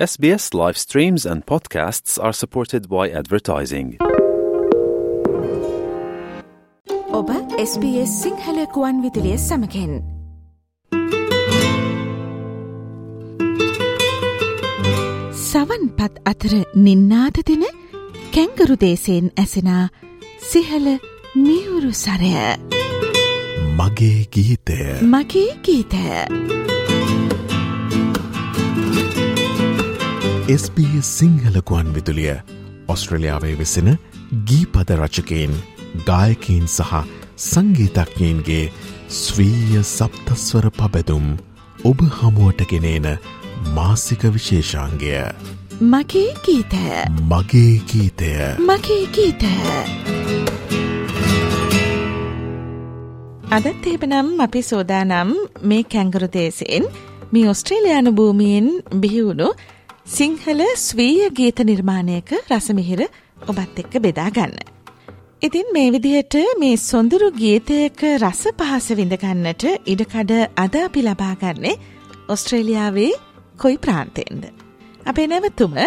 SBS live streams and podcasts are supported by advertising. ඔබ SBS Sinhala කුවන් විදිලිය සමකෙන් සවන් පත් අතර නින්නාද දෙන කැංගරු දේශයෙන් ඇසෙනා සිහල මියුරු සරය. මගේ ගීතය. මගේ ගීතය SBS සිංහලකුවන් විදුලිය ඔස්ට්‍රලියාවේ වෙසෙන ගීපද රචකයෙන් ගායකීන් සහ සංගීතඥයන්ගේ ස්වීය සප්තස්වර පබැදුම් ඔබ හමුවට ගෙනේන මාසික විශේෂාන්ගය මගේ ගීතය. මගේ ගීතය. මගේ ගීතය. අදත් ඒබනම් අපි සෝදානම් මේ කැංගරු දේශයෙන්. මේ ඔස්ට්‍රේලයානු භූමියෙන් බිහිවුණු සිංහල ස්වීය ගීත නිර්මාණයක රසමිහිර ඔබත් එක්ක බෙදාගන්න. ඉතින් මේ විදිහට මේ සොඳුරු ගීතයක රස පහස විඳගන්නට ඉඩකඩ අද අපි ලබාගන්නේ ඔස්ට්‍රේලියාවේ කොයි ප්‍රාන්තයෙන්ද. අපේ නැවතුම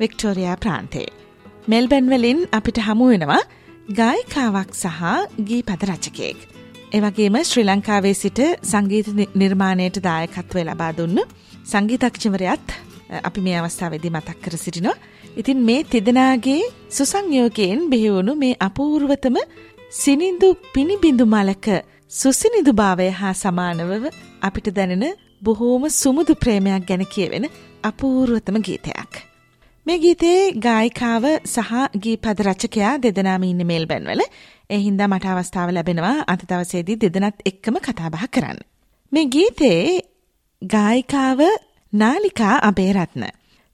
වික්ටෝරයා ප්‍රාන්තේ. මෙල්බැන්වලින් අපිට හමුවෙනවා ගායිකාවක් සහ ගී පද රචකයෙක්. එවගේම ශ්‍රී ලංකාවේ සිට සංගීත නිර්මාණයට දායකත්වය ලබා දුන්න සංගීතක්ෂවරයත් අපි මේ අවස්ථාවේදී මතක් කර සිටිනවා. ඉතින් මේ තිදෙනාගේ සුසංයෝගයෙන් බිහිවුණු මේ අපූර්වතම සිනිඳු පිණිබිඳු මලක සුසිනිදු භාවය හා සමානවව අපිට දැනෙන බොහෝම සුමුදු ප්‍රේමයක් ගැන කියවෙන අපූර්වතම ගීතයක්. මේ ගීතයේ ගායිකාව සහ ගීපද රචකයා දෙදනාම ඉන්න මේල්බැන්වල එහින්දා මට අවස්ථාව ලැබෙනවා අද දවසේදී දෙදනත් එක්කම කතාබහ කරන්න. මේ ගීතයේ ගායිකාව නාලිකා අබේරත්න.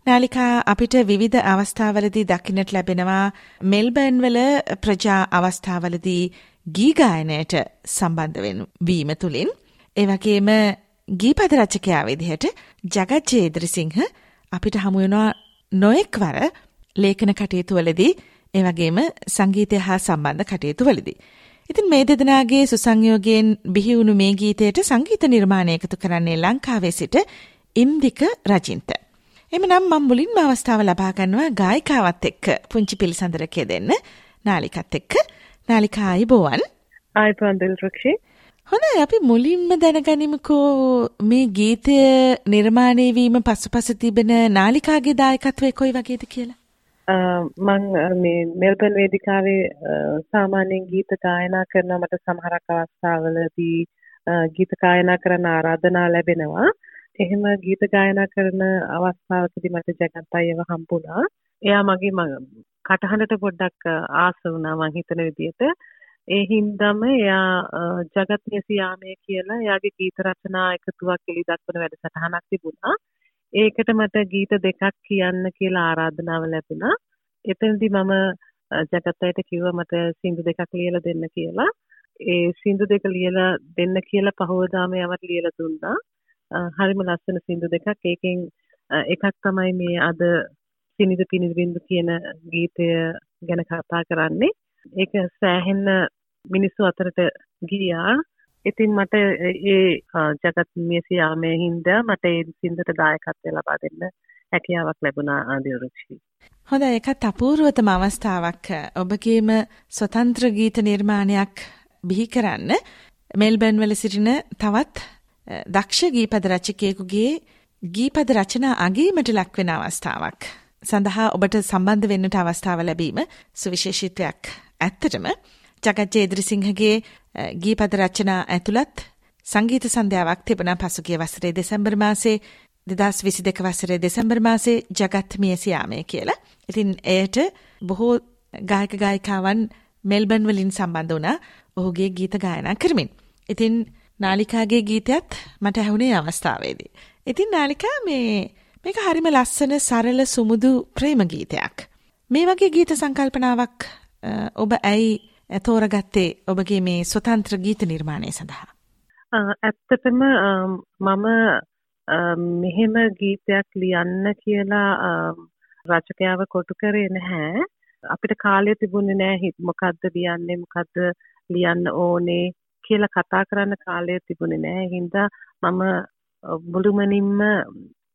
නාලිකා අපිට විවිධ අවස්ථාවලදී දකින්නට ලැබෙනවා මෙල්බර්න්වල ප්‍රජා අවස්ථාවලදී ගීගායනයට සම්බන්ධ වීම තුළින් ඒවගේම ගීපද රචකයා විදිහට ජගත් ජේද්‍රසිංහ අපිට හමුවෙනවා නොයෙක්වර ලේඛන කටයුතුවලදී ඒවගේම සංගීතය හා සම්බන්ධ කටයුතුවලදී. ඉතින් මේ දෙදෙනගේ සුසංයෝගයෙන් බිහිවුණු මේ ගීතයට සංගීත නිර්මාණය එකතු කරන්නේ ලංකාවේ සිට ඉන්දික රජින්ත. එමනම් මම් මුලින්ම අවස්ථාව ලබා ගන්නවා ගායිකාවත් එක්ක. පුංචි පිළිසඳරකය දෙන්න නාලිකත් එක්ක. නාලිකා අයිබෝවන් ආයිපන් දිල්රක්ෂි හොඳ අපි මුලින්ම දැනගනිමකෝ මේ ගීතය නිර්මාණය වීම පසුපස තිබෙන නාලිකාගේ දායකත්වය කොයි වගේද කියලා? මං මේ මෙල්බන් වේදිකාවේ සාමාන්‍යයෙන් ගීත ගායනා කරනවා. මට සමහරක් අවස්ථාවලදී ගීත ගායනා කරන්න ආරාධනා ලැබෙනවා එහෙම ගීත ගායනා කරන අවස්ථාවකදී මට ජගත් අයව හම්බුණා. එයා මගේ කටහඬට පොඩ්ඩක් ආස වුණා මං හිතන විදිහට. ඒ හින්දාම එයා ජගත් නිසියාමේ කියලා එයාගේ ගීත රචනා එකතුවක් එලි දක්වන වැඩසටහනක් තිබුණා. ඒකට මට ගීත දෙකක් කියන්න කියලා ආරාධනාව ලැබුණා. එතනදී මම ජගත් අයට කිව්වා මට සින්දු දෙකක් ලියලා දෙන්න කියලා. ඒ සින්දු දෙක ලියලා දෙන්න කියලා පහවදාම යමත් ලියලා දුන්නා. හරිම ලස්සන සින්දු දෙකක්. ඒකෙන් එකක් තමයි මේ අද සිනිද පිනිබින්දු කියන ගීතය ගැන කතා කරන්නේ. ඒක සෑහෙන්න මිනිස්සු අතරට ගියා. ඉතින් මට ඒ ජගත් මියසියාමේ හින්දා මට ඒ සින්දට දායකත්වය ලබා දෙන්න හැකියාවක් ලැබුණා ආදිවරුක්ෂි හොඳ ඒකත් අපූර්වතම අවස්ථාවක්. ඔබගේම ස්වතන්ත්‍ර ගීත නිර්මාණයක් බිහි කරන්න. මෙල්බන් වල සිටින තවත් දක්ෂ ගීපද රචකයෙකුගේ ගීපද රචනා අගීමට ලක්වෙන අවස්ථාවක්. සඳහා ඔබට සම්බන්ධ වෙන්නට අවස්ථාව ලැබීම සුවිශේෂිත්වයක් ඇත්තටම ජගත් ජේද්‍රසිංහගේ ගීපද රචනා ඇතුළත් සංගීත සන්ධ්‍යාවක් තිබුණ පසුගිය වසරේ දෙසැම්බර් මාසේ දෙදස් විසි දෙක වසරේ දෙසැම්බර් මාසේ ජගත් මියසියාමය කියලා. ඉතින් එයට බොහෝ ගායක ගායිකාවන් මෙල්බන් වලින් සම්බන්ධ වුණා ඔහුගේ ගීත ගායනා කරමින්. ඉතින් නාලිකාගේ ගීතයත් මට ඇහුණේ අවස්ථාවේදී. ඉතින් නාලිකා මේ මේක හරිම ලස්සන සරල සුමුදු ප්‍රේම ගීතයක්. මේ වගේ ගීත සංකල්පනාවක් ඔබ ඇයි තෝරගත්තේ ඔබගේ මේ ස්වතන්ත්‍ර ගීත නිර්මාණය සඳහා. ඇත්තටම මම මෙහෙම ගීතයක් ලියන්න කියලා රචකයාව කොටු කරේ නැහැ. අපිට කාලය තිබුණේ නැහැ මොකද්ද ලියන්නේ මොකද්ද ලියන්න ඕනේ කියලා කතා කරන්න කාලය තිබුණේ නෑ. හින්දා මම මුළුමනින්ම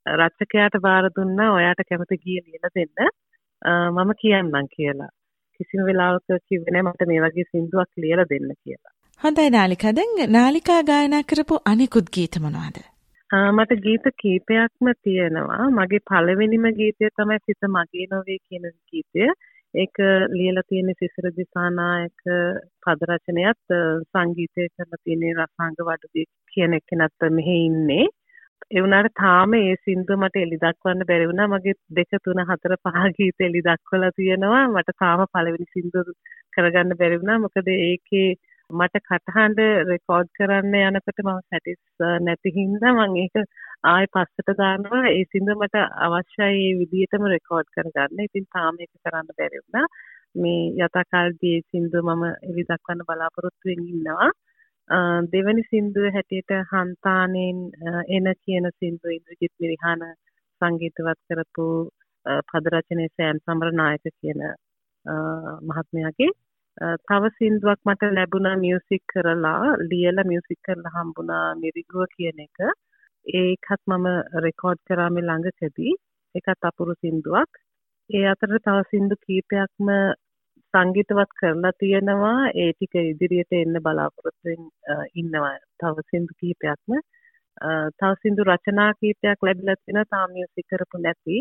රචකයාට බාර දුන්නා ඔයාට කැමති ගිය ලියලා දෙන්න මම කියන්නම් කියලා. කිසිම වෙලාවක කිව්වේ නෑ මට මේ වගේ සින්දුවක් ලියලා දෙන්න කියලා. හොඳයි නාලිකා දැන් නාලිකා ගායනා කරපු අනිකුත් ගීත මොනවද? මට ගීත කීපයක්ම තියෙනවා. මගේ පළවෙනිම ගීතය තමයි සිත මගේ නොවේ කියන ගීතය. ඒක ලියලා තියෙන සිසිර දිසානායක පද රචනයත් සංගීතය කරලා තියෙන රසාංග වඩුවේ කියන එක්කෙනත් මෙහි ඉන්නේ. ඒ වුණාට තාම ඒ සින්දුව මට එලි දක්වන්න බැරි වුණා. මගේ 2 3 4 5 ගීත එලි දක්වලා තියෙනවා. මට තාම පළවෙනි සින්දුව කරගන්න බැරි වුණා. මොකද ඒකේ මට කටහඬ රෙකෝඩ් කරන්න යනකොට මම සැටිස් නැති හින්දා මම ඒක ආයෙ පස්සට දානවා. ඒ සින්දුව මට අවශ්‍යයි ඒ විදිහටම රෙකෝඩ් කරගන්න. ඉතින් තාම ඒක කරන්න බැරි වුණා. මේ යථාකාල්දී ඒ සින්දුව මම එලි දක්වන්න බලාපොරොත්තු වෙමින් ඉන්නවා. දෙවැනි සින්දුව හැටියට හන්තානෙන් එන කියන සින්දුව ඉන්ද්‍රජිත් මිරිහාන සංගීතවත් කරපු පද රචනයේ සෑම් සමරනායක කියන මහත්මයාගේ තව සින්දුවක් මට ලැබුණා මියුසික් කරලා ලියලා මියුසික් කරලා හම්බුණා මිරිගුව කියන එක. ඒකත් මම රෙකෝඩ් කරා මේ ළඟකදී. ඒකත් අපුරු සින්දුවක්. ඒ අතරේ තව සින්දු කීපයක්ම සංගීතවත් කරලා තියෙනවා. ඒ ටික ඉදිරියට එන්න බලාපොරොත්තුෙන් ඉන්නවා. තව සින්දු කීපයක්ම. තව සින්දු රචනා කීපයක් ලැබිලා තියෙනවා. තාම මියුසික් කරපු නැති.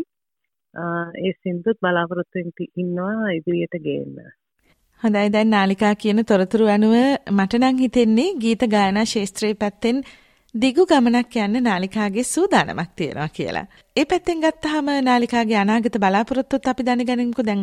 ඒ සින්දුත් බලාපොරොත්තුෙන් ඉන්නවා ඉදිරියට ගේන්න. හොඳයි දැන් නාලිකා කියන තොරතුරු අනුව මට නම් හිතෙන්නේ ගීත ගායනා ශාස්ත්‍රයේ පැත්තෙන් දිගු ගමනක් යන්න නාලිකාගේ සූදානමක් තියෙනවා කියලා. ඒ පැත්තෙන් ගත්තාම නාලිකාගේ අනාගත බලාපොරොත්තුත් අපි දැනගනිමුකෝ දැන්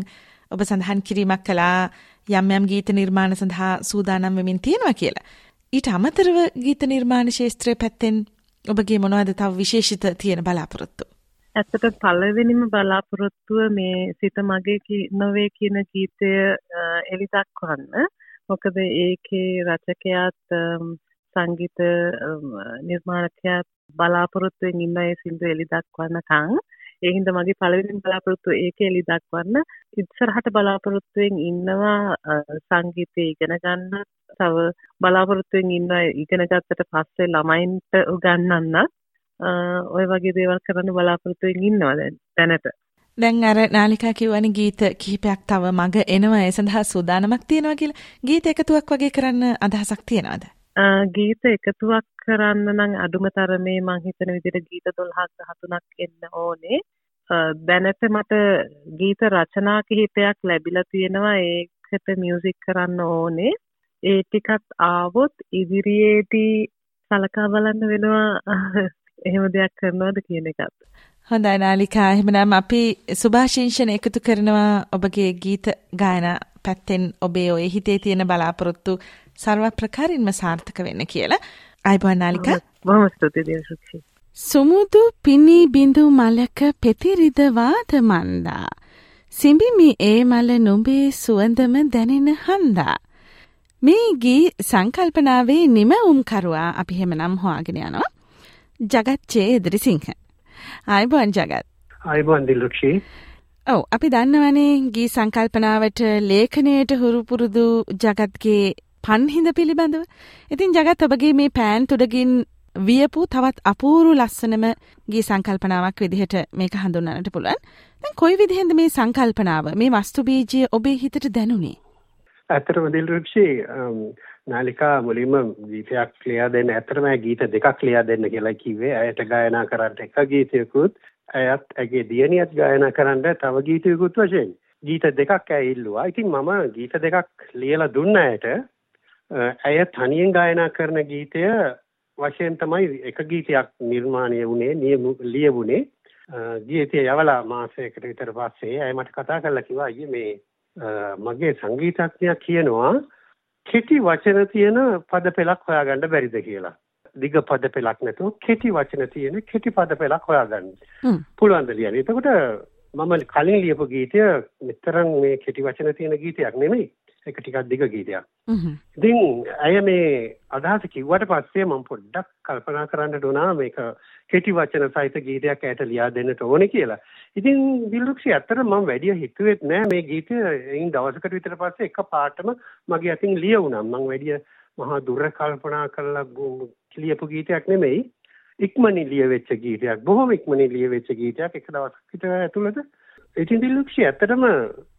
ඔබ සඳහන් කිරීමක් කළා යම් යම් ගීත නිර්මාණ සඳහා සූදානම් වෙමින් තියෙනවා කියලා. ඊට අමතරව ගීත නිර්මාණ ශාස්ත්‍රය පැත්තෙන් ඔබගේ මොනවද තව විශේෂිත තියෙන බලාපොරොත්තු? ඇත්තට පළවෙනිම බලාපොරොත්තුව මේ සිත මගේ නොවේ කියන ගීතය එලි දක්වන්න. මොකද ඒකේ රචකයාත් සංගීත නිර්මාණකයාත් බලාපොරොත්තුවෙන් ඉන්න ඒ සින්දු එලි දක්වන්නකම් ඒ හින්දා මගේ පළවෙනි බලාපොරොත්තුව ඒක එලි දක්වන්න. ඉස්සරහට බලාපොරොත්තුවෙන් ඉන්නවා සංගීතය ඉගෙන ගන්න. තව බලාපොරොත්තුවෙන් ඉන්න ඉගෙන ගත්තට පස්සේ ළමයින්ට උගන්වන්නත් ඔය වගේ දේවල් කරන්න බලාපොරොත්තුවෙන් ඉන්නවා දැන් දැනට දැන් අර නාලිකා කිව්වනේ ගීත කිහිපයක් තව මග එනවා ඒ සඳහා සූදානමක් තියෙනවා කියලා. ගීත එකතුවක් වගේ කරන්න අදහසක් තියනවද? ගීත එකතුවක් කරන්න නම් අඩුම තරමේ මං හිතන විදිහට ගීත 12ක් 13ක් එන්න ඕනේ. දැනට මට ගීත රචනා කිහිපයක් ලැබිලා තියෙනවා ඒකට මියුසික් කරන්න ඕනේ. ඒ ටිකත් ආවොත් ඉදිරියේදී සලකා බලන්න වෙනවා එහෙම දෙයක් කරනවද කියන එකත්. හොඳයි නාලිකා එහෙමනම් අපි සුභාශිංෂණ එකතු කරනවා ඔබගේ ගීත ගායනා පැත්තෙන් ඔබේ ඔය හිතේ තියෙන බලාපොරොත්තු සර්ව ප්‍රකාරින්ම සාර්ථක වෙන්න කියලා. අයිබෝන් නාලිකා. බොහොම ස්තුතියි දේවශක්ෂි. සුමුදු පිණි බිඳු මලක පෙතිරිද වාද මන්දා. සිඹිමි ඒ මල නුඹේ සුවඳම දැනෙන හන්දා. මේ ගී සංකල්පනාවේ නිමවුම් කරුවා අපි හෙමනම් හොයාගෙන යනවා. ජගත් චේ ඉදිරිසිංහ. ආයිබෝන් ජගත්. ආයිබෝන් දිල්ලක්ෂී. ඔව් අපි දන්නවනේ ගී සංකල්පනාවට ලේඛනයට හුරු පුරුදු ජගත්ගේ පන්හිඳ පිළිබඳව. ඉතින් ජගත් ඔබගේ මේ පෑන් තුඩගින් වියපු තවත් අපූරු ලස්සනම ගී සංකල්පනාවක් විදිහට මේක හඳුන්වන්නට පුළුවන්. දැන් කොයි විදිහෙන්ද මේ සංකල්පනාව මේ වස්තු බීජය ඔබේ හිතට දැනුනේ? ඇත්තටම දිල්රුක්ෂි නාලිකා මුලින්ම ගීතයක් ලියා දෙන්න ඇත්තටම ගීත දෙකක් ලියා දෙන්න කියලා කිව්වේ. ඇයට ගායනා කරන්න එක ගීතයකුත් ඇයත් ඇගේ දියණියත් ගායනා කරන්න තව ගීතයකුත් වශයෙන්. ගීත දෙකක් ඇය ඉල්ලුවා. ඉතින් මම ගීත දෙකක් ලියලා දුන්න ඇයට ඇය තනියෙන් ගායනා කරන ගීතය වශයෙන් තමයි එක ගීතයක් නිර්මාණය වුණේ ලියවුණේ ගීතය යවලා මාසයකට විතර පස්සේ ඇය මට කතා කරලා කිව්වා අයියේ මේ මගේ සංගීතඥයා කියනවා කෙටි වචන තියෙන පද පෙළක් හොයාගන්න බැරිද කියලා. දිග පද පෙළක් නැතුව කෙටි වචන තියෙන කෙටි පද පෙළක් හොයාගන්න. පුළුවන්ද ලියන්න. එතකොට මම කලින් ලියපු ගීතය මෙතරම් මේ කෙටි වචන තියෙන ගීතයක් නෙමෙයි. ඒක ටිකක් දිග ගීතයක්. ඉතින් අය මේ අදහස කිව්වට පස්සේ මම පොඩ්ඩක් කල්පනා කරන්න දුනා මේක කෙටි වචන සහිත ගීතයක් ඇයට ලියා දෙන්නට ඕනේ කියලා. ඉතින් දිල්රුක්ෂි ඇත්තට මම වැඩි හිතුවෙත් නෑ මේ ගීතය එයින් දවසකට විතර පස්සේ එක පාටම මගේ අතින් ලියවුණා. මම වැඩි මහා දුර කල්පනා කරලා ලියපු ගීතයක් නෙමෙයි. ඉක්මනින් ලියවෙච්ච ගීතයක්. බොහොම ඉක්මනින් ලියවෙච්ච ගීතයක් එක දවසක් විතර ඇතුළත. ඉතින් දිල්ලුක්ෂි ඇත්තටම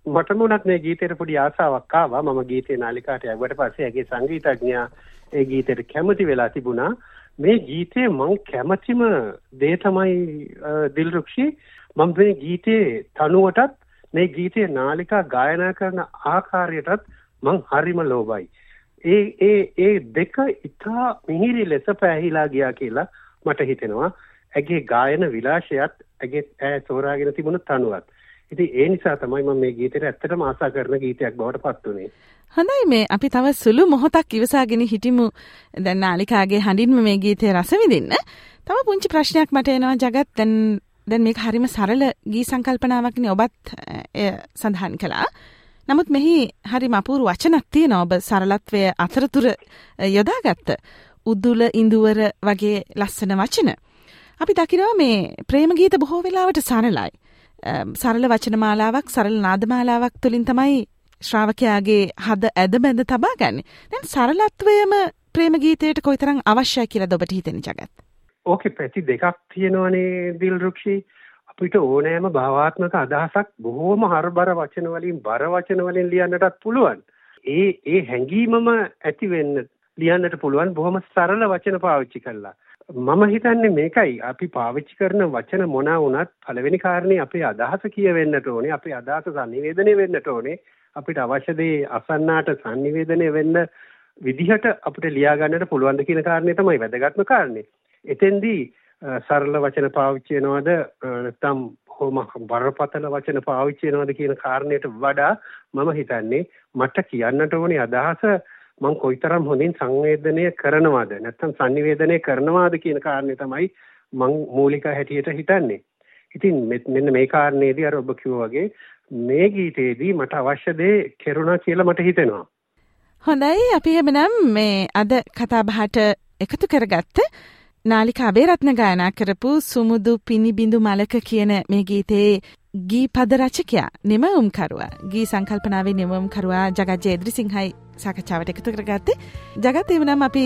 මටම උනත් මේ ගීතේට පොඩි ආසාවක් ආවා. මම ගීතේ නාලිකාට යවුවට පස්සේ ඇගේ සංගීතඥයා ඒ ගීතේට කැමති වෙලා තිබුණා. මේ ගීතේ මං කැමතිම දේ තමයි දිල්රුක්ෂි මම මේ ගීතේ තනුවටත් මේ ගීතේ නාලිකා ගායනා කරන ආකාරයටත් මං හරිම ලෝභයි. ඒ ඒ ඒ දෙක ඉතා මිහිරි ලෙස පැහැහිලා ගියා කියලා මට හිතෙනවා. ඇගේ ගායන විලාශයත් ඇගේ ඈ තෝරාගෙන තිබුණු තනුවත්. ඉතින් ඒ නිසා තමයි මම මේ ගීතේට ඇත්තටම ආසා කරන ගීතයක් බවට පත් වුනේ. හොඳයි මේ අපි තව සුළු මොහොතක් ඉවසාගෙන හිටිමු. දැන් නාලිකාගේ හඬින්ම මේ ගීතේ රස විඳින්න. තව පුංචි ප්‍රශ්නයක් මට එනවා జగත් දැන් දැන් මේක හරිම සරල ගී සංකල්පනාවක්නේ ඔබත් සඳහන් කළා. නමුත් මෙහි හරි මපුරු වචනක් තියෙනවා ඔබ සරලත්වය අතරතුර යොදාගත්ත. උද්දුල ඉඳුවර වගේ ලස්සන වචන. අපි දකිනවා මේ ප්‍රේම ගීත බොහෝ වෙලාවට සරලයි. සරල වචන මාලාවක් සරල නාද මාලාවක් තුළින් තමයි ශ්‍රාවකයාගේ හද ඇද බැඳ තබා ගන්න. දැන් සරලත්වයම ප්‍රේම ගීතයට කොයිතරම් අවශ්‍යයි කියලා ඔබට හිතෙන ජගත්. ඕකේ පැති දෙකක් තියෙනවනේ දිල්රුක්ෂි. අපිට ඕනෑම භාවාත්මක අදහසක් බොහෝම හරබර වචන වලින් බර වචන වලින් ලියන්නටත් පුළුවන්. ඒ ඒ හැඟීමම ඇති වෙන්න ලියන්නට පුළුවන් බොහොම සරල වචන පාවිච්චි කරලා. මම හිතන්නේ මේකයි. අපි පාවිච්චි කරන වචන මොනවා වුණත් පළවෙනි කාරණේ අපේ අදහස කියවෙන්නට ඕනේ අපේ අදහස sannivedanaya වෙන්නට ඕනේ. අපිට අවශ්‍ය දේ අසන්නාට sannivedanaya වෙන්න විදිහට අපිට ලියා ගන්නට පුළුවන්ද කියන කාරණේ තමයි වැදගත්ම කාරණේ. එතෙන්දී සරල වචන පාවිච්චි වෙනවද? නැත්නම් කොහොම බරපතල වචන පාවිච්චි වෙනවද කියන කාරණයට වඩා මම හිතන්නේ මට කියන්නට ඕනේ අදහස මම කොයිතරම් හොඳින් සංවේදනය කරනවද නැත්නම් sannivedanaya කරනවද කියන කාරණේ තමයි මම මූලික හැටියට හිතන්නේ. ඉතින් මෙන්න මේ කාරණේදී අර ඔබ කිව්වා වගේ මේ ගීතේදී මට අවශ්‍ය දේ කෙරුණා කියලා මට හිතෙනවා. හොඳයි අපි එහෙමනම් මේ අද කතා බහට එකතු කරගත්ත නාලිකා අබේරත්න ගායනා කරපු සුමුදු පිනිබිඳු මලක කියන මේ ගීතයේ ගී පද රචකයා නිමවුම්කරුවා. ගී සංකල්පනාවේ නිමවුම්කරුවා ජගත් ජේද්‍රි සිංහයි සාකච්ඡාවට එකතු කරගත්තේ. ජගත් එමනම් අපි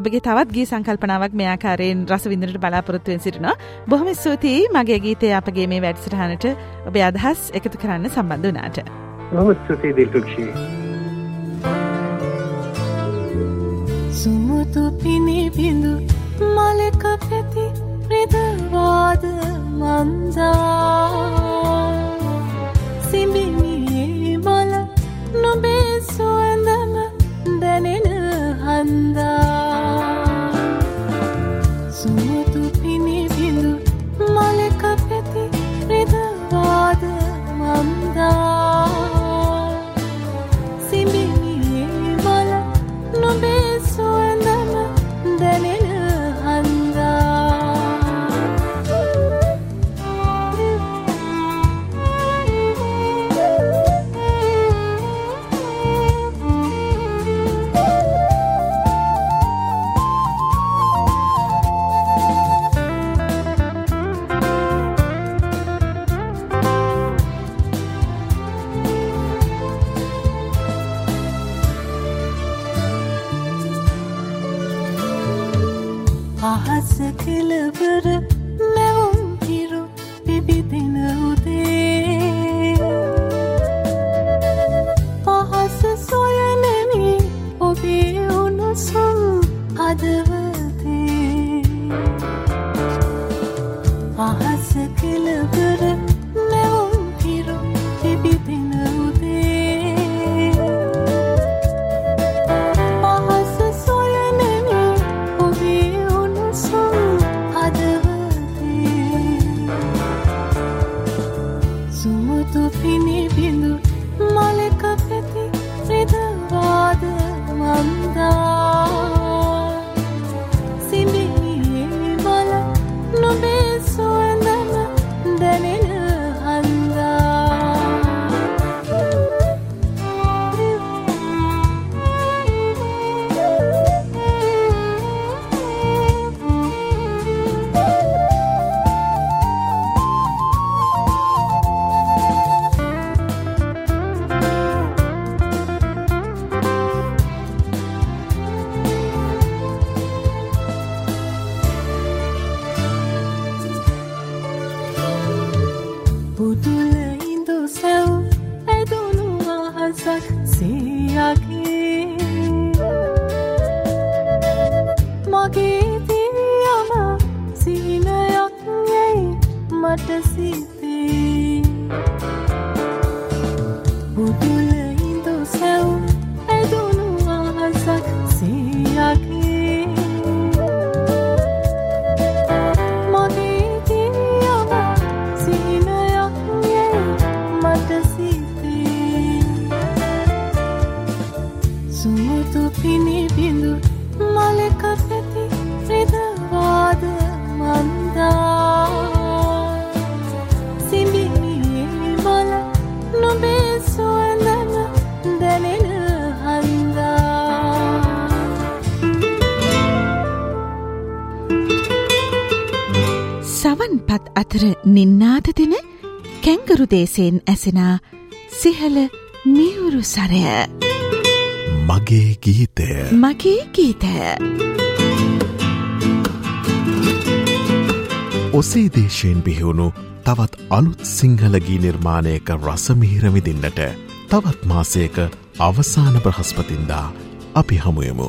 ඔබගේ තවත් ගී සංකල්පනාවක් මේ ආකාරයෙන් රස විඳිනට බලාපොරොත්තු වෙන සිටිනවා. බොහොම ස්තුතියි මගේ ගීතය අපගේ මේ වැඩසටහනට ඔබේ අදහස් එකතු කරන්න සම්බන්ධ වුණාට. බොහොම ස්තුතියි දිල්රුක්ෂී සුමුතු පිනිබිඳු මලක පැති රිදවාද මන්දා අහස කෙලවර සිතේ අතර නින්නාද දෙන කැංගරු දේශයෙන් ඇසෙනා සිහල මියුරු සරය. මගේ ගීතය. මගේ ගීතය. ඔසේ දේශයෙන් බිහිවුණු තවත් අලුත් සිංහලගී නිර්මාණයක රසමිහිරමිදින්නට තවත් මාසයක අවසාන බ්‍රහස්පතින්දා අපි හමුයමු.